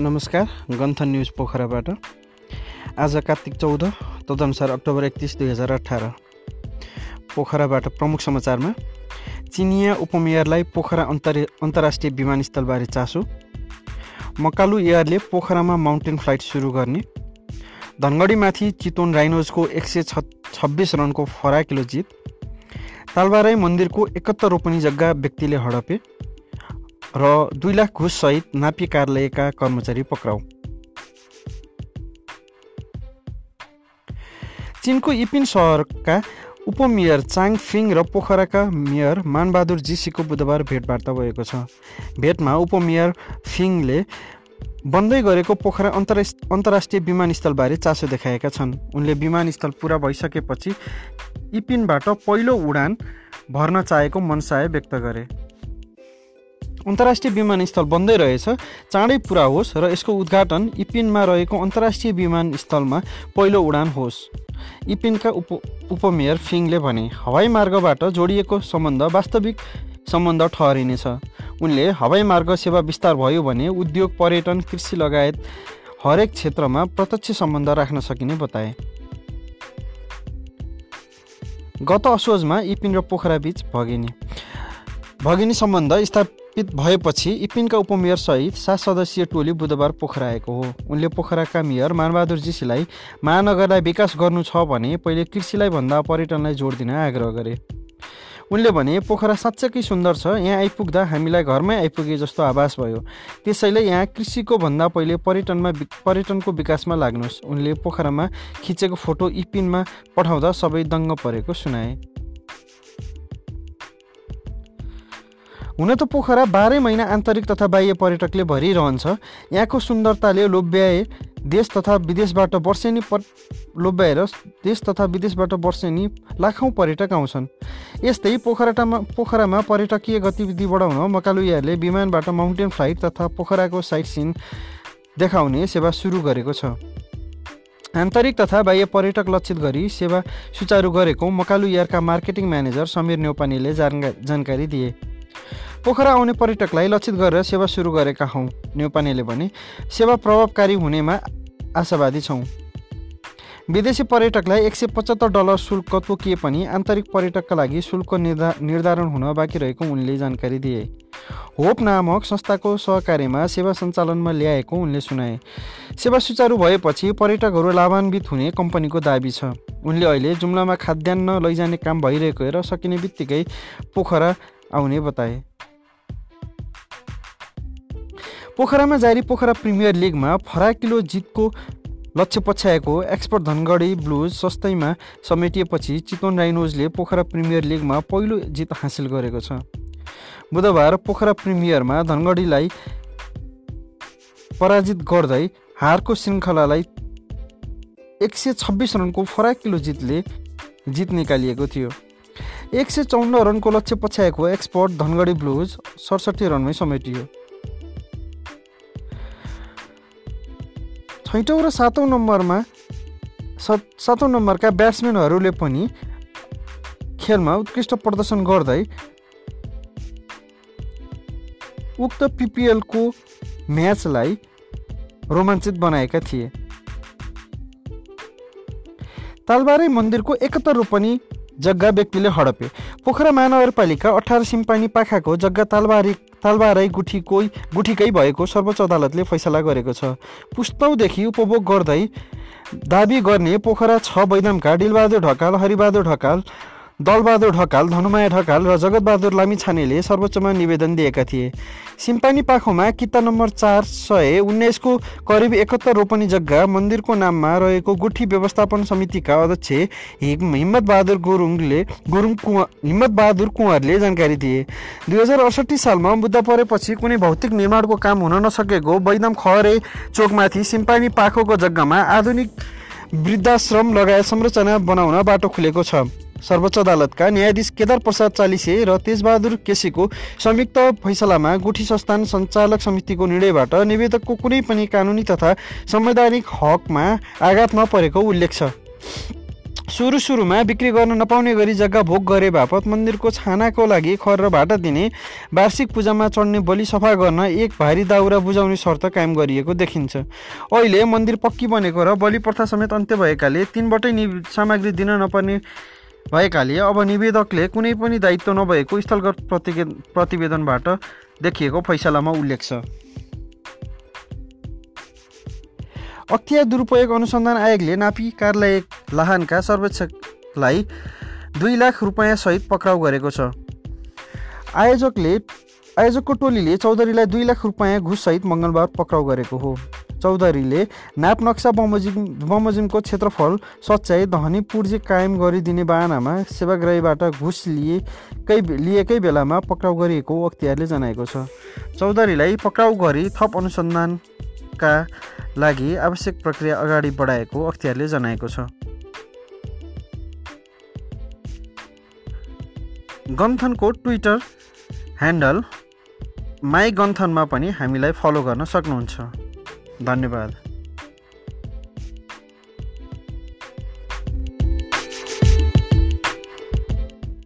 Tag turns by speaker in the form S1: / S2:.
S1: नमस्कार गन्थन न्युज पोखराबाट। आज कार्तिक चौध तदनुसार अक्टोबर एकतिस दुई हजार अठार। पोखराबाट प्रमुख समाचारमा चिनिया उपमेयरलाई पोखरा अन्तर अन्तर्राष्ट्रिय विमानस्थलबारे चासो। मकालु एयरले पोखरामा माउन्टेन फ्लाइट सुरु गर्ने। धनगढीमाथि चितवन राइनोजको एक सय छ छब्बिस रनको फराकिलो जित। तालबाराई मन्दिरको एकहत्तर रोपनी जग्गा व्यक्तिले हडपे। र दुई लाख घुससहित नापी कार्यालयका कर्मचारी पक्राउ। चिनको इपिन सहरका उपमेयर चाङ फिङ र पोखराका मेयर मानबहादुर जीसीको बुधबार भेटवार्ता भएको छ। भेटमा उपमेयर फिङले बन्दै गरेको पोखरा अन्तर अन्तर्राष्ट्रिय विमानस्थलबारे चासो देखाएका छन्। उनले विमानस्थल पुरा भइसकेपछि इपिनबाट पहिलो उडान भर्न चाहेको मनसाय व्यक्त गरे। अन्तर्राष्ट्रिय विमानस्थल बन्दै रहेछ। चाँडै पुरा होस् र यसको उद्घाटन इपिनमा रहेको अन्तर्राष्ट्रिय विमानस्थलमा पहिलो उडान होस्। इपिनका उप उपमेयर फिङले भने हवाई मार्गबाट जोडिएको सम्बन्ध वास्तविक सम्बन्ध ठहरिनेछ। उनले हवाई मार्ग सेवा विस्तार भयो भने उद्योग पर्यटन कृषि लगायत हरेक क्षेत्रमा प्रत्यक्ष सम्बन्ध राख्न सकिने बताए। गत असोजमा इपिन र पोखरा बिच भगिनी भगिनी सम्बन्ध स्थापित भएपछि इपिनका उपमेयर सहित सात सदस्यीय टोली बुधबार पोखरा आएको हो। उनले पोखराका मेयर मानबहादुर जीसीलाई महानगरलाई विकास गर्नु छ भने पहिले कृषिलाई भन्दा पर्यटनलाई जोड दिन आग्रह गरे। उनले भने पोखरा साँच्चै सुन्दर छ यहाँ आइपुग्दा हामीलाई घरमै आइपुगे जस्तो आभास भयो। त्यसैले यहाँ कृषिको भन्दा पहिले पर्यटनमा पर्यटनको विकासमा लाग्नुहोस्। उनले पोखरामा खिचेको फोटो इपिनमा पठाउँदा सबै दङ्ग परेको सुनाए। हुन त पोखरा बाह्रै महिना आन्तरिक तथा बाह्य पर्यटकले भरिरहन्छ। यहाँको सुन्दरताले लोभ्याए देश तथा विदेशबाट वर्षेनी प लोभ्याएर देश तथा विदेशबाट वर्षेनी लाखौँ पर्यटक आउँछन्। यस्तै पोखराटामा पोखरामा पर्यटकीय गतिविधि बढाउन मकालुयाहरूले विमानबाट माउन्टेन फ्लाइट तथा पोखराको साइट सिन देखाउने सेवा सुरु गरेको छ। आन्तरिक तथा बाह्य पर्यटक लक्षित गरी सेवा सुचारू गरेको मकालु एयरका मार्केटिङ म्यानेजर समीर न्यौपानेले जानकारी दिए। पोखरा आउने पर्यटकलाई लक्षित गरेर सेवा सुरु गरेका हौँ। न्यौपानेले भने सेवा प्रभावकारी हुनेमा आशावादी छौँ। विदेशी पर्यटकलाई एक सय पचहत्तर डलर शुल्क तोकिए पनि आन्तरिक पर्यटकका लागि शुल्क निर्धा निर्धारण हुन बाँकी रहेको उनले जानकारी दिए। होप नामक संस्थाको सहकार्यमा सेवा सञ्चालनमा ल्याएको उनले सुनाए। सेवा सुचारू भएपछि पर्यटकहरू लाभान्वित हुने कम्पनीको दाबी छ। उनले अहिले जुम्लामा खाद्यान्न लैजाने काम भइरहेको र सकिने बित्तिकै पोखरा आउने बताए। पोखरामा जारी पोखरा प्रिमियर लिगमा फराकिलो जितको लक्ष्य पछ्याएको एक्सपर्ट धनगढी ब्लुज सस्तैमा समेटिएपछि चितवन राइनोजले पोखरा प्रिमियर लिगमा पहिलो जित हासिल गरेको छ। बुधबार पोखरा प्रिमियरमा धनगढीलाई पराजित गर्दै हारको श्रृङ्खलालाई एक सय छब्बिस रनको फराकिलो जितले जित निकालिएको थियो। एक सय चौन्न रनको लक्ष्य पछ्याएको एक्सपर्ट धनगढी ब्लुज सडसठी रनमै समेटियो। छैटौँ र सातौँ नम्बरमा सातौँ नम्बरका ब्याट्सम्यानहरूले पनि खेलमा उत्कृष्ट प्रदर्शन गर्दै उक्त पिपिएलको म्याचलाई रोमाञ्चित बनाएका थिए। तालबारै मन्दिरको एकहत्तर रोपनी जग्गा व्यक्तिले हडपे। पोखरा महानगरपालिका अठार सिम्पानी पाखाको जग्गा तालबारी तालबाराई गुठीको गुठीकै भएको सर्वोच्च अदालतले फैसला गरेको छ। पुस्तौदेखि उपभोग गर्दै दाबी गर्ने पोखरा छ बैदामका डिलबहादुर ढकाल हरिबहादुर ढकाल दलबहादुर ढकाल धनुमाया ढकाल र जगतबहादुर लामिछानेले सर्वोच्चमा निवेदन दिएका थिए। सिम्पानी पाखोमा किता नम्बर चार सय उन्नाइसको करिब एकहत्तर रोपनी जग्गा मन्दिरको नाममा रहेको गुठी व्यवस्थापन समितिका अध्यक्ष हिम्मत बहादुर गुरुङले गुरुङ कुँ हिम्मत बहादुर कुँवरले जानकारी दिए। दुई हजार अडसट्ठी सालमा बुद्ध परेपछि कुनै भौतिक निर्माणको काम हुन नसकेको बैदम खरे चोकमाथि सिम्पानी पाखोको जग्गामा आधुनिक वृद्धाश्रम लगायत संरचना बनाउन बाटो खुलेको छ। सर्वोच्च अदालतका न्यायाधीश केदार प्रसाद चालिसे र तेजबहादुर केसीको संयुक्त फैसलामा गुठी संस्थान सञ्चालक समितिको निर्णयबाट निवेदकको कुनै पनि कानुनी तथा संवैधानिक हकमा आघात नपरेको उल्लेख छ। सुरु सुरुमा बिक्री गर्न नपाउने गरी जग्गा भोग गरे बापत मन्दिरको छानाको लागि खर र भाटा दिने वार्षिक पूजामा चढ्ने बलि सफा गर्न एक भारी दाउरा बुझाउने शर्त कायम गरिएको देखिन्छ। अहिले मन्दिर पक्की बनेको र बलि प्रथा समेत अन्त्य भएकाले तिनबाटै नि सामग्री दिन नपर्ने भएकाले अब निवेदकले कुनै पनि दायित्व नभएको स्थलगत प्रतिवेदनबाट देखिएको फैसलामा उल्लेख छ। अख्तियार दुरुपयोग अनुसन्धान आयोगले नापी कार्यालय लाहानका सर्वेक्षकलाई दुई लाख रुपियाँ सहित पक्राउ गरेको छ। आयोजकले आयोजकको टोलीले चौधरीलाई दुई लाख रुपियाँ घुससहित मङ्गलबार पक्राउ गरेको हो। चौधरीले नाप नक्सा बमोजिम बमोजिमको क्षेत्रफल सच्याइ धनी पूर्जी कायम गरिदिने बाहनामा सेवाग्राहीबाट घुस लिएकै लिएकै बेलामा पक्राउ गरिएको अख्तियारले जनाएको छ। चौधरीलाई पक्राउ गरी थप अनुसन्धानका लागि आवश्यक प्रक्रिया अगाडि बढाएको अख्तियारले जनाएको छ। गन्थनको ट्विटर ह्यान्डल माई गन्थनमा पनि हामीलाई फलो गर्न सक्नुहुन्छ। धन्यवाद।